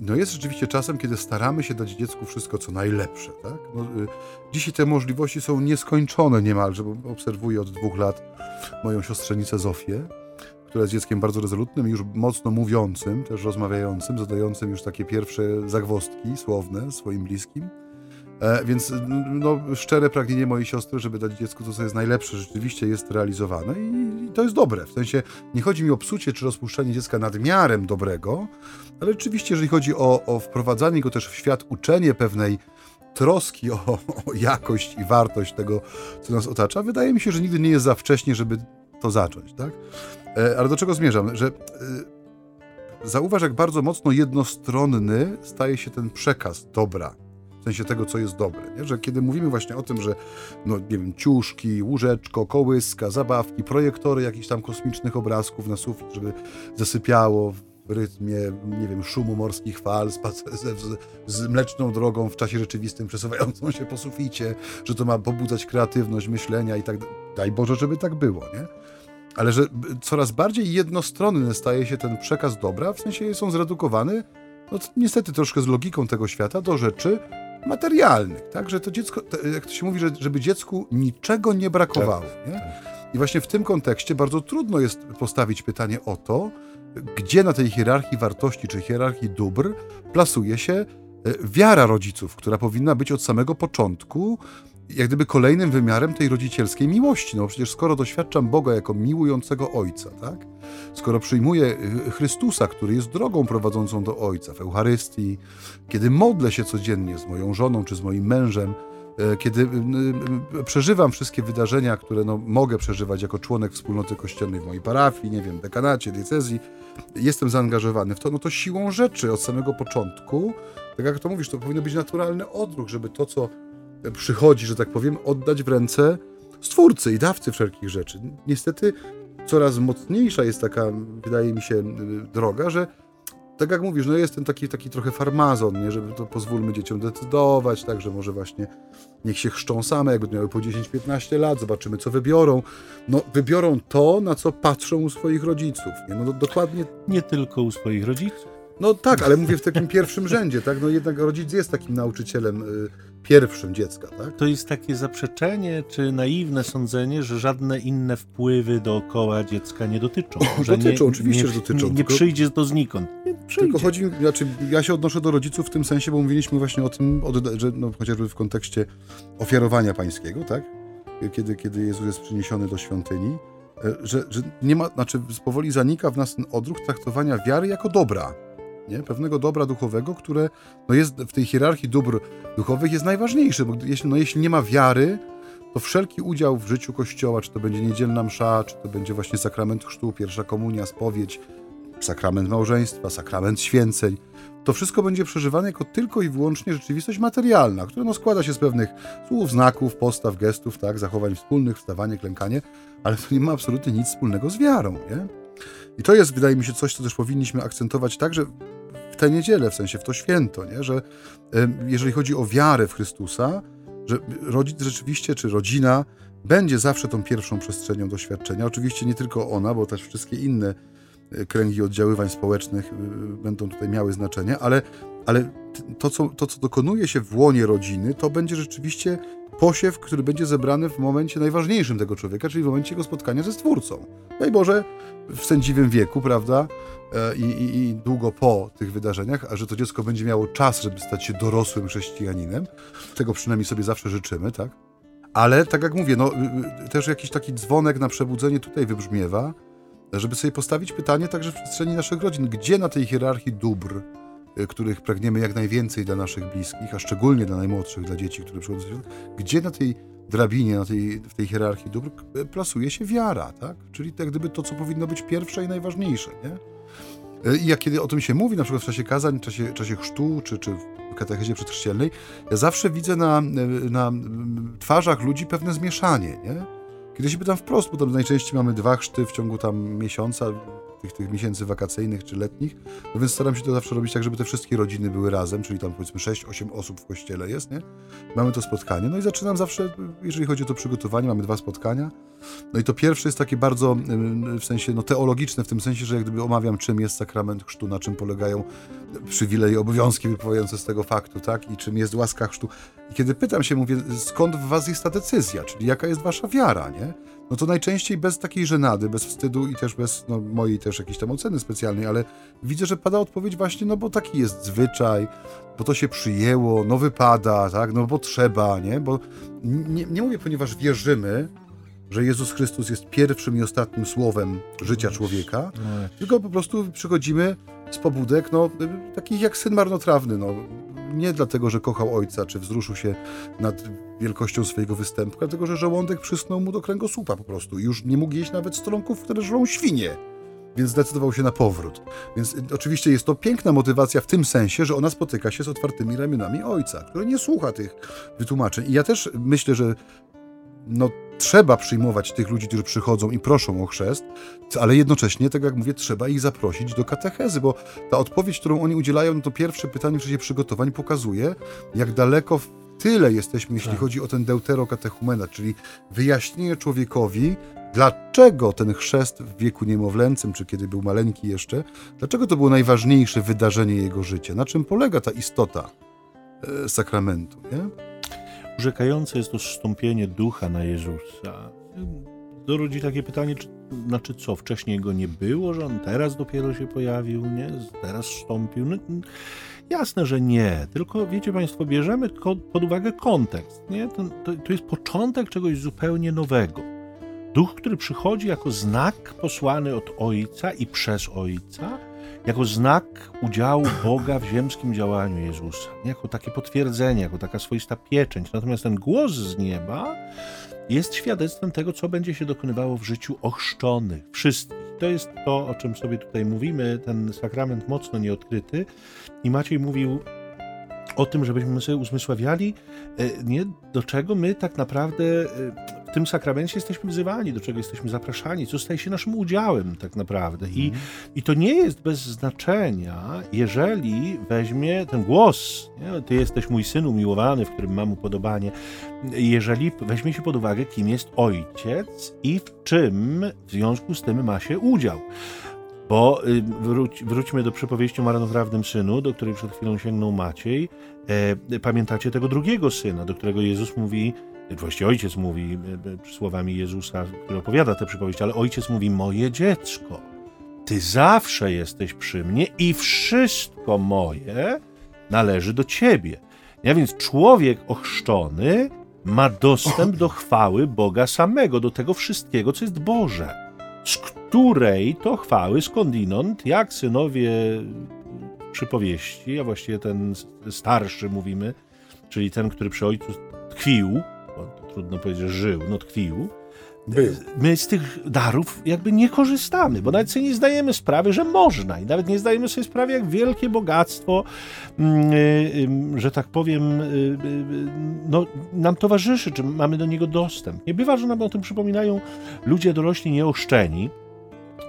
no jest rzeczywiście czasem, kiedy staramy się dać dziecku wszystko, co najlepsze. Tak? No, y, dzisiaj te możliwości są nieskończone niemalże, bo obserwuję od dwóch lat moją siostrzenicę Zofię, która jest dzieckiem bardzo rezolutnym, już mocno mówiącym, też rozmawiającym, zadającym już takie pierwsze zagwostki słowne swoim bliskim. E, więc no, szczere pragnienie mojej siostry, żeby dać dziecku to, co jest najlepsze, rzeczywiście jest realizowane i, i to jest dobre. W sensie nie chodzi mi o psucie czy rozpuszczenie dziecka nadmiarem dobrego, ale rzeczywiście, jeżeli chodzi o, o wprowadzanie go też w świat, uczenie pewnej troski o, o, jakość i wartość tego, co nas otacza, wydaje mi się, że nigdy nie jest za wcześnie, żeby to zacząć, tak? E, ale do czego zmierzam? Że e, zauważ, jak bardzo mocno jednostronny staje się ten przekaz dobra w sensie tego, co jest dobre. Nie? Że kiedy mówimy właśnie o tym, że no, nie wiem, ciuszki, łóżeczko, kołyska, zabawki, projektory jakichś tam kosmicznych obrazków na sufit, żeby zasypiało w rytmie, nie wiem, szumu morskich fal, z, z, z mleczną drogą w czasie rzeczywistym przesuwającą się po suficie, że to ma pobudzać kreatywność myślenia i tak Daj Boże, żeby tak było, nie? Ale że coraz bardziej jednostronny staje się ten przekaz dobra, w sensie jest on zredukowany, no niestety troszkę z logiką tego świata, do rzeczy, materialnych, tak? Że to dziecko, jak to się mówi, że, żeby dziecku niczego nie brakowało. Tak, nie? Tak. I właśnie w tym kontekście bardzo trudno jest postawić pytanie o to, gdzie na tej hierarchii wartości czy hierarchii dóbr plasuje się e, wiara rodziców, która powinna być od samego początku jak gdyby kolejnym wymiarem tej rodzicielskiej miłości. No przecież skoro doświadczam Boga jako miłującego Ojca, tak? Skoro przyjmuję y, Chrystusa, który jest drogą prowadzącą do Ojca w Eucharystii, kiedy modlę się codziennie z moją żoną czy z moim mężem, e, kiedy y, y, przeżywam wszystkie wydarzenia, które no, mogę przeżywać jako członek wspólnoty kościelnej w mojej parafii, nie wiem, dekanacie, diecezji, jestem zaangażowany w to, no to siłą rzeczy od samego początku, tak jak to mówisz, to powinno być naturalny odruch, żeby to, co przychodzi, że tak powiem, oddać w ręce stwórcy i dawcy wszelkich rzeczy. Niestety coraz mocniejsza jest taka, wydaje mi się, droga, że tak jak mówisz, no jest ten taki, taki trochę farmazon, nie? żeby to pozwólmy dzieciom decydować, tak, że może właśnie niech się chrzczą same, jakby miały po 10-15 lat, zobaczymy, co wybiorą. No, wybiorą to, na co patrzą u swoich rodziców, nie? No, dokładnie... Nie tylko u swoich rodziców. No tak, ale mówię w takim pierwszym rzędzie, tak? No jednak rodzic jest takim nauczycielem y, pierwszym dziecka, tak? To jest takie zaprzeczenie, czy naiwne sądzenie, że żadne inne wpływy dookoła dziecka nie dotyczą. Że dotyczą, nie, oczywiście, nie, że dotyczą. Nie, nie tylko, przyjdzie to znikąd. Nie tylko chodzi, znaczy ja się odnoszę do rodziców w tym sensie, bo mówiliśmy właśnie o tym, że no, chociażby w kontekście ofiarowania pańskiego, tak? Kiedy, kiedy Jezus jest przyniesiony do świątyni, e, że, że nie ma, znaczy powoli zanika w nas ten odruch traktowania wiary jako dobra nie? pewnego dobra duchowego, które no jest w tej hierarchii dóbr duchowych jest najważniejsze, bo jeśli, no jeśli nie ma wiary, to wszelki udział w życiu Kościoła, czy to będzie niedzielna msza, czy to będzie właśnie sakrament chrztu, pierwsza komunia, spowiedź, sakrament małżeństwa, sakrament święceń, to wszystko będzie przeżywane jako tylko i wyłącznie rzeczywistość materialna, która no składa się z pewnych słów, znaków, postaw, gestów, tak, zachowań wspólnych, wstawanie, klękanie, ale to nie ma absolutnie nic wspólnego z wiarą, nie? I to jest, wydaje mi się, coś, co też powinniśmy akcentować także w tę niedzielę, w sensie w to święto, nie? że jeżeli chodzi o wiarę w Chrystusa, że rodzic rzeczywiście, czy rodzina będzie zawsze tą pierwszą przestrzenią doświadczenia. Oczywiście nie tylko ona, bo też wszystkie inne e, kręgi oddziaływań społecznych e, będą tutaj miały znaczenie, ale, ale to, co, to, co dokonuje się w łonie rodziny, to będzie rzeczywiście posiew, który będzie zebrany w momencie najważniejszym tego człowieka, czyli w momencie jego spotkania ze Stwórcą. Daj Boże, w sędziwym wieku, prawda, e, I, i, i, długo po tych wydarzeniach, a że to dziecko będzie miało czas, żeby stać się dorosłym chrześcijaninem. Tego przynajmniej sobie zawsze życzymy, tak? Ale tak jak mówię, no, y, y, też jakiś taki dzwonek na przebudzenie tutaj wybrzmiewa, żeby sobie postawić pytanie także w przestrzeni naszych rodzin, gdzie na tej hierarchii dóbr, y, których pragniemy jak najwięcej dla naszych bliskich, a szczególnie dla najmłodszych, dla dzieci, które przychodzą gdzie na tej drabinie, na tej, w tej hierarchii dóbr plasuje się wiara, tak? Czyli tak gdyby to, co powinno być pierwsze i najważniejsze, nie? I jak kiedy o tym się mówi, na przykład w czasie kazań, w czasie, czasie chrztu, czy, czy w katechezie przedchrzcielnej, ja zawsze widzę na, na twarzach ludzi pewne zmieszanie, nie? Kiedy się pytam wprost, bo tam najczęściej mamy dwa chrzty w ciągu tam miesiąca, tych, tych miesięcy wakacyjnych czy letnich, no więc staram się to zawsze robić tak, żeby te wszystkie rodziny były razem, czyli tam powiedzmy 6-8 osób w kościele jest, nie? Mamy to spotkanie, no i zaczynam zawsze, jeżeli chodzi o to przygotowanie, mamy dwa spotkania, no i to pierwsze jest takie bardzo w sensie no, teologiczne, w tym sensie, że jak gdyby omawiam, czym jest sakrament chrztu, na czym polegają przywileje obowiązki wypływające z tego faktu, tak? I czym jest łaska chrztu. I kiedy pytam się, mówię, skąd w was jest ta decyzja, czyli jaka jest wasza wiara, nie? No to najczęściej bez takiej żenady, bez wstydu i też bez no, mojej też jakiejś tam oceny specjalnej, ale widzę, że pada odpowiedź właśnie, no bo taki jest zwyczaj, bo to się przyjęło, no wypada, tak? No bo trzeba, nie? Bo nie, nie mówię, ponieważ wierzymy, że Jezus Chrystus jest pierwszym i ostatnim słowem życia człowieka, no tylko po prostu przychodzimy z pobudek, no, takich jak syn marnotrawny, no. Nie dlatego, że kochał ojca, czy wzruszył się nad wielkością swojego występu, dlatego, że żołądek przysnął mu do kręgosłupa po prostu już nie mógł jeść nawet stronków, które żrą świnie więc zdecydował się na powrót. Więc y, oczywiście jest to piękna motywacja w tym sensie, że ona spotyka się z otwartymi ramionami ojca, który nie słucha tych wytłumaczeń. I ja też myślę, że no, trzeba przyjmować tych ludzi, którzy przychodzą i proszą o chrzest, ale jednocześnie, tak jak mówię, trzeba ich zaprosić do katechezy, bo ta odpowiedź, którą oni udzielają, no to pierwsze pytanie w czasie przygotowań pokazuje, jak daleko w tyle jesteśmy, jeśli tak. chodzi o ten deuterokatechumena, czyli wyjaśnienie człowiekowi, dlaczego ten chrzest w wieku niemowlęcym, czy kiedy był maleńki jeszcze, dlaczego to było najważniejsze wydarzenie jego życia, na czym polega ta istota e, sakramentu, nie? Urzekające jest to zstąpienie ducha na Jezusa. Dorodzi takie pytanie, czy, znaczy co, wcześniej go nie było, że on teraz dopiero się pojawił, nie? Teraz wstąpił. No, jasne, że nie, tylko wiecie Państwo, bierzemy pod uwagę kontekst, nie? To, to, to jest początek czegoś zupełnie nowego. Duch, który przychodzi jako znak posłany od Ojca i przez Ojca, jako znak udziału Boga w ziemskim działaniu Jezusa, jako takie potwierdzenie, jako taka swoista pieczęć. Natomiast ten głos z nieba jest świadectwem tego, co będzie się dokonywało w życiu ochrzczonych, wszystkich. To jest to, o czym sobie tutaj mówimy, ten sakrament mocno nieodkryty. I Maciej mówił o tym, żebyśmy sobie uzmysławiali, e, nie, do czego my tak naprawdę e, tym sakramencie jesteśmy wzywani, do czego jesteśmy zapraszani, co staje się naszym udziałem tak naprawdę. I, mm. i to nie jest bez znaczenia, jeżeli weźmie ten głos, nie? ty jesteś mój syn umiłowany, w którym mam upodobanie, jeżeli weźmie się pod uwagę, kim jest ojciec i w czym w związku z tym ma się udział. Bo y, wróć, wróćmy do przypowieści o marnotrawnym synu, do której przed chwilą sięgnął Maciej. E, pamiętacie tego drugiego syna, do którego Jezus mówi, właściwie ojciec mówi e, e słowami Jezusa, który opowiada tę przypowieść, ale ojciec mówi, moje dziecko, ty zawsze jesteś przy mnie i wszystko moje należy do ciebie. Ja więc człowiek ochrzczony ma dostęp do chwały Boga samego, do tego wszystkiego, co jest Boże, z której to chwały skądinąd, jak synowie przypowieści, a właściwie ten starszy mówimy, czyli ten, który przy ojcu tkwił, trudno powiedzieć, żył, no tkwił, był. My z tych darów jakby nie korzystamy, bo nawet sobie nie zdajemy sprawy, że można i nawet nie zdajemy sobie sprawy, jak wielkie bogactwo, mm, y, y, że tak powiem, y, no, nam towarzyszy, czy mamy do niego dostęp. Nie bywa, że nam o tym przypominają ludzie dorośli nieoszczeni,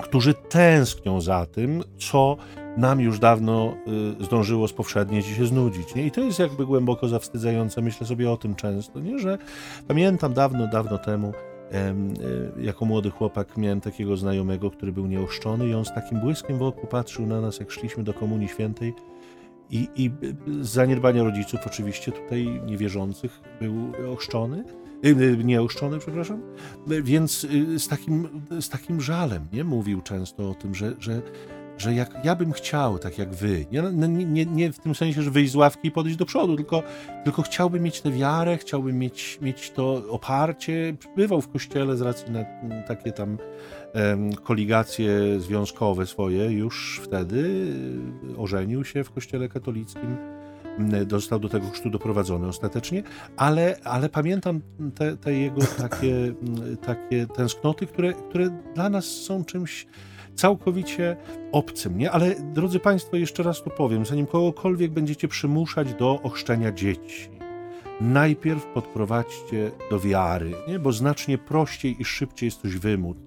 którzy tęsknią za tym, co nam już dawno zdążyło spowszednieć i się znudzić. Nie? I to jest jakby głęboko zawstydzające. Myślę sobie o tym często, nie? że pamiętam dawno, dawno temu, E, jako młody chłopak miałem takiego znajomego, który był nieoszczony i on z takim błyskiem w oku patrzył na nas, jak szliśmy do Komunii Świętej i, i z zaniedbania rodziców oczywiście tutaj niewierzących był ochrzczony, e, nieoszczony, przepraszam, więc z takim, z takim żalem nie mówił często o tym, że, że że jak ja bym chciał, tak jak wy, nie, nie, nie w tym sensie, że wyjść z ławki i podejść do przodu, tylko, tylko chciałbym mieć tę wiarę, chciałbym mieć, mieć to oparcie. Bywał w kościele z racji na takie tam um, koligacje związkowe swoje już wtedy, ożenił się w kościele katolickim dostał do tego chrztu doprowadzony ostatecznie, ale, ale pamiętam te, te jego takie, takie tęsknoty, które, które dla nas są czymś całkowicie obcym, nie? Ale drodzy Państwo, jeszcze raz to powiem, zanim kogokolwiek będziecie przymuszać do ochrzczenia dzieci, najpierw podprowadźcie do wiary, nie? Bo znacznie prościej i szybciej jest coś wymóc.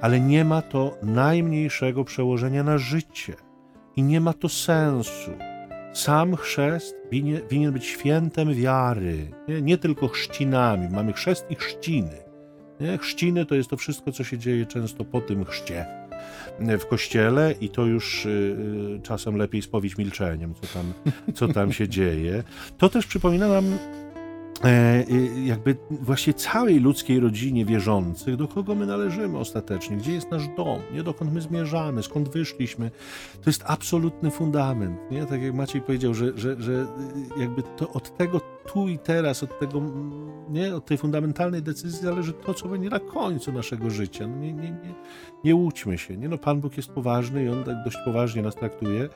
Ale nie ma to najmniejszego przełożenia na życie i nie ma to sensu. Sam chrzest winien, winien być świętem wiary, nie? nie tylko chrzcinami. Mamy chrzest i chrzciny. Nie? Chrzciny to jest to wszystko, co się dzieje często po tym chrzcie w kościele i to już y, y, czasem lepiej spowiedź milczeniem, co tam, co tam się dzieje. To też przypomina nam e, y, jakby właśnie całej ludzkiej rodzinie wierzących, do kogo my należymy ostatecznie, gdzie jest nasz dom, nie dokąd my zmierzamy, skąd wyszliśmy. To jest absolutny fundament. Nie? Tak jak Maciej powiedział, że, że, że jakby to od tego tu i teraz, od tego, nie, od tej fundamentalnej decyzji zależy to, co będzie na końcu naszego życia. No nie, nie, nie, nie łudźmy się. Nie? No, Pan Bóg jest poważny i On tak dość poważnie nas traktuje.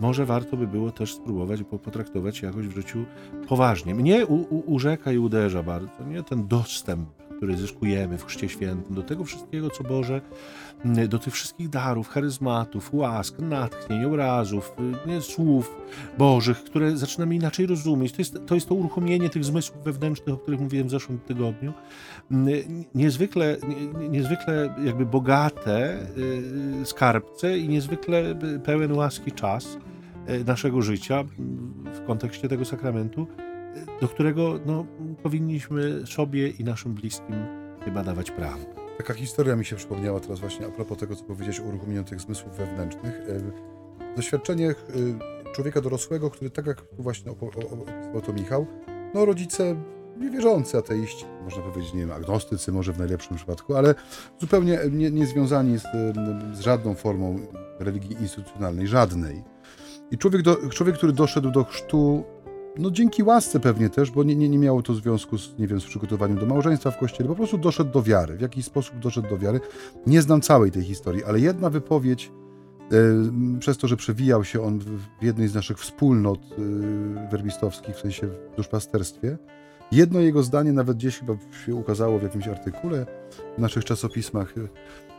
Może warto by było też spróbować potraktować jakoś w życiu poważnie. Mnie u, u, urzeka i uderza bardzo nie? ten dostęp który zyskujemy w Chrzcie Świętym, do tego wszystkiego, co Boże, do tych wszystkich darów, charyzmatów, łask, natchnień, obrazów, nie, słów Bożych, które zaczynamy inaczej rozumieć. To jest, to jest to uruchomienie tych zmysłów wewnętrznych, o których mówiłem w zeszłym tygodniu. Niezwykle, niezwykle jakby bogate y, skarbce i niezwykle pełen łaski czas y, naszego życia w kontekście tego sakramentu do którego no, powinniśmy sobie i naszym bliskim chyba dawać prawo. Taka historia mi się przypomniała teraz właśnie a propos tego, co powiedziałeś o uruchomieniu tych zmysłów wewnętrznych. E, doświadczenie e, człowieka dorosłego, który tak jak właśnie opisał to Michał, no rodzice niewierzący ateiści, można powiedzieć, nie wiem, agnostycy może w najlepszym przypadku, ale zupełnie nie, nie z, z żadną formą religii instytucjonalnej, żadnej. I człowiek, do, człowiek, który doszedł do chrztu no dzięki łasce pewnie też, bo nie, nie, nie miało to związku z, nie wiem, z przygotowaniem do małżeństwa w kościele, po prostu doszedł do wiary. W jakiś sposób doszedł do wiary. Nie znam całej tej historii, ale jedna wypowiedź, e, przez to, że przewijał się on w, jednej z naszych wspólnot e, werbistowskich, w sensie w duszpasterstwie, jedno jego zdanie nawet gdzieś chyba się ukazało w jakimś artykule w naszych czasopismach,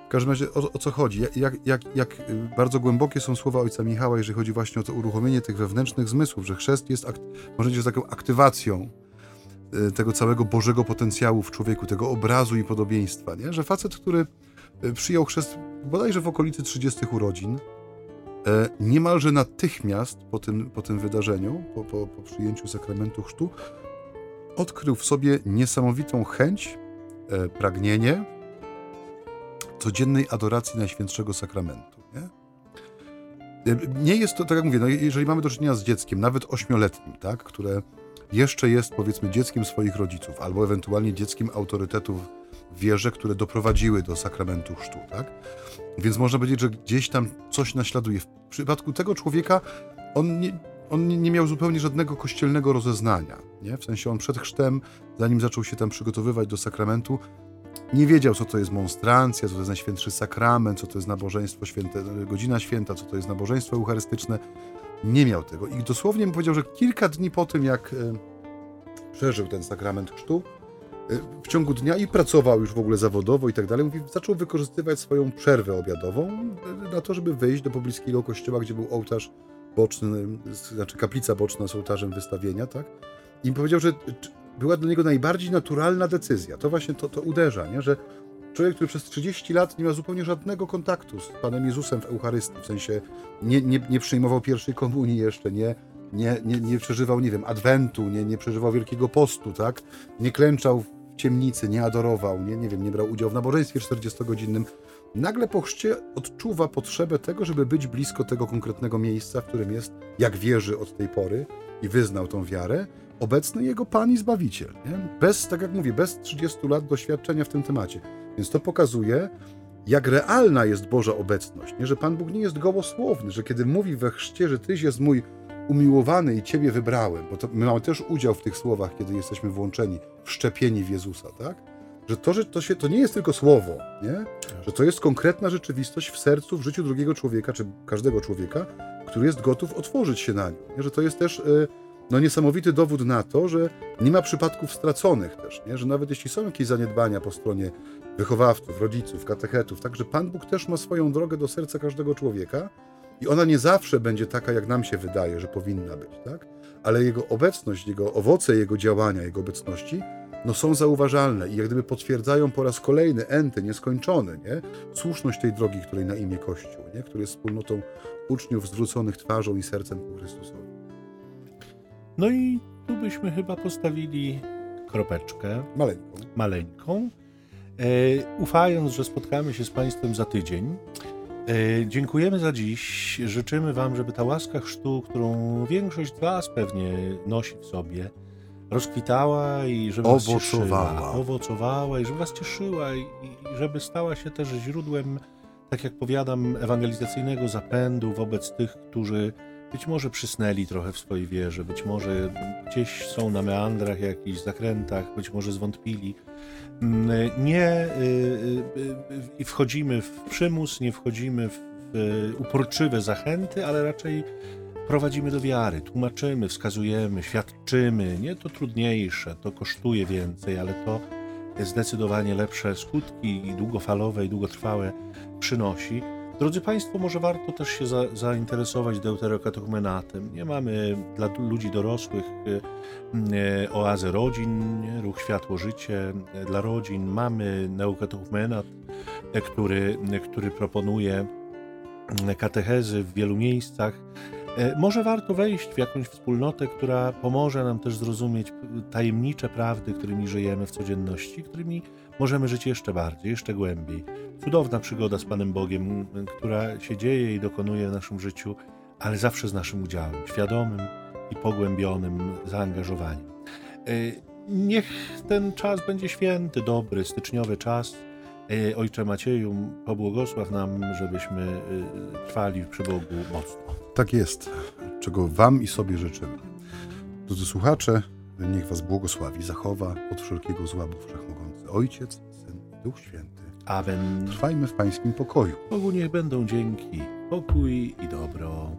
w każdym razie o, o co chodzi? Jak, jak, jak, y, bardzo głębokie są słowa ojca Michała, jeżeli chodzi właśnie o to uruchomienie tych wewnętrznych zmysłów, że chrzest jest, akt, taką aktywacją e, tego całego Bożego potencjału w człowieku, tego obrazu i podobieństwa, nie? że facet, który e, przyjął chrzest bodajże w okolicy 30 urodzin, e, niemalże natychmiast po tym, po tym wydarzeniu, po, po, po przyjęciu sakramentu chrztu, odkrył w sobie niesamowitą chęć, pragnienie codziennej adoracji Najświętszego Sakramentu. Nie? Nie jest to, tak jak mówię, no jeżeli mamy do czynienia z dzieckiem, nawet ośmioletnim, tak, które jeszcze jest powiedzmy dzieckiem swoich rodziców, albo ewentualnie dzieckiem autorytetów w wierze, które doprowadziły do sakramentu chrztu, tak? Więc można powiedzieć, że gdzieś tam coś naśladuje. W przypadku tego człowieka on nie, on nie miał zupełnie żadnego kościelnego rozeznania, nie? W sensie on przed chrztem, zanim zaczął się tam przygotowywać do sakramentu, nie wiedział, co to jest monstrancja, co to jest Najświętszy Sakrament, co to jest nabożeństwo święte, godzina święta, co to jest nabożeństwo eucharystyczne. Nie miał tego. I dosłownie mi powiedział, że kilka dni po tym, jak e, przeżył ten sakrament chrztu, e, w ciągu dnia i pracował już w ogóle zawodowo i tak dalej, mówi, zaczął wykorzystywać swoją przerwę obiadową e, na to, żeby wyjść do pobliskiego kościoła, gdzie był ołtarz boczny, znaczy kaplica boczna z ołtarzem wystawienia, tak? I powiedział, że była dla niego najbardziej naturalna decyzja. To właśnie to, to uderza, nie? że człowiek, który przez 30 lat nie ma zupełnie żadnego kontaktu z Panem Jezusem w Eucharystii, w sensie nie, nie, nie przyjmował pierwszej komunii jeszcze, nie, nie, nie, nie przeżywał, nie wiem, adwentu, nie, nie przeżywał Wielkiego Postu, tak? Nie klęczał w ciemnicy, nie adorował, nie, nie wiem, nie brał udziału w nabożeństwie 40-godzinnym. Nagle po chrzcie odczuwa potrzebę tego, żeby być blisko tego konkretnego miejsca, w którym jest, jak wierzy od tej pory i wyznał tą wiarę, obecny jego Pan i Zbawiciel. Nie? Bez, tak jak mówię, bez 30 lat doświadczenia w tym temacie. Więc to pokazuje, jak realna jest Boża obecność. Nie? Że Pan Bóg nie jest gołosłowny, że kiedy mówi we chrzcie, że Tyś jest mój umiłowany i Ciebie wybrałem, bo my mamy też udział w tych słowach, kiedy jesteśmy włączeni, wszczepieni w Jezusa, tak? Że to, że to, się, to nie jest tylko słowo, nie? Że to jest konkretna rzeczywistość w sercu, w życiu drugiego człowieka, czy każdego człowieka, który jest gotów otworzyć się na nią. Nie? Że to jest też... Yy, no niesamowity dowód na to, że nie ma przypadków straconych też, nie? że nawet jeśli są jakieś zaniedbania po stronie wychowawców, rodziców, katechetów, także Pan Bóg też ma swoją drogę do serca każdego człowieka i ona nie zawsze będzie taka, jak nam się wydaje, że powinna być, tak? Ale jego obecność, jego owoce jego działania, jego obecności, no są zauważalne i jak gdyby potwierdzają po raz kolejny, enty, nieskończony, nie? Słuszność tej drogi, której na imię Kościół, nie? Który jest wspólnotą uczniów zwróconych twarzą i sercem ku Chrystusowi. No i tu byśmy chyba postawili kropeczkę. Maleńką. Maleńką. E, ufając, że spotkamy się z Państwem za tydzień. E, dziękujemy za dziś. Życzymy Wam, żeby ta łaska chrztu, którą większość z Was pewnie nosi w sobie, rozkwitała i żeby Was cieszyła, owocowała i żeby Was cieszyła i, i żeby stała się też źródłem, tak jak powiadam, ewangelizacyjnego zapędu wobec tych, którzy być może przysnęli trochę w swojej wierze, być może gdzieś są na meandrach, jakichś zakrętach, być może zwątpili. Mm, nie y, y, y, wchodzimy w przymus, nie wchodzimy w uporczywe zachęty, ale raczej prowadzimy do wiary, tłumaczymy, wskazujemy, świadczymy. Nie to trudniejsze, to kosztuje więcej, ale to zdecydowanie lepsze skutki i długofalowe i długotrwałe przynosi. Drodzy Państwo, może warto też się za, zainteresować deuterokatechumenatem. Nie mamy dla ludzi dorosłych e, oazę rodzin, ruch Światło Życie e, dla rodzin. Mamy neukatechumenat, e, który, który proponuje katechezy w wielu miejscach. Może warto wejść w jakąś wspólnotę, która pomoże nam też zrozumieć tajemnicze prawdy, którymi żyjemy w codzienności, którymi możemy żyć jeszcze bardziej, jeszcze głębiej. Cudowna przygoda z Panem Bogiem, która się dzieje i dokonuje w naszym życiu, ale zawsze z naszym udziałem, świadomym i pogłębionym zaangażowaniem. E, niech ten czas będzie święty, dobry, styczniowy czas. E, Ojcze Macieju, pobłogosław nam, żebyśmy e, trwali przy Bogu mocno. Tak jest, czego Wam i sobie życzymy. Drodzy słuchacze, niech Was błogosławi, zachowa od wszelkiego zła Bóg Wszechmogący, Ojciec, Syn i Duch Święty. Amen. Trwajmy w Pańskim pokoju. Bogu niech będą dzięki, pokój i dobro.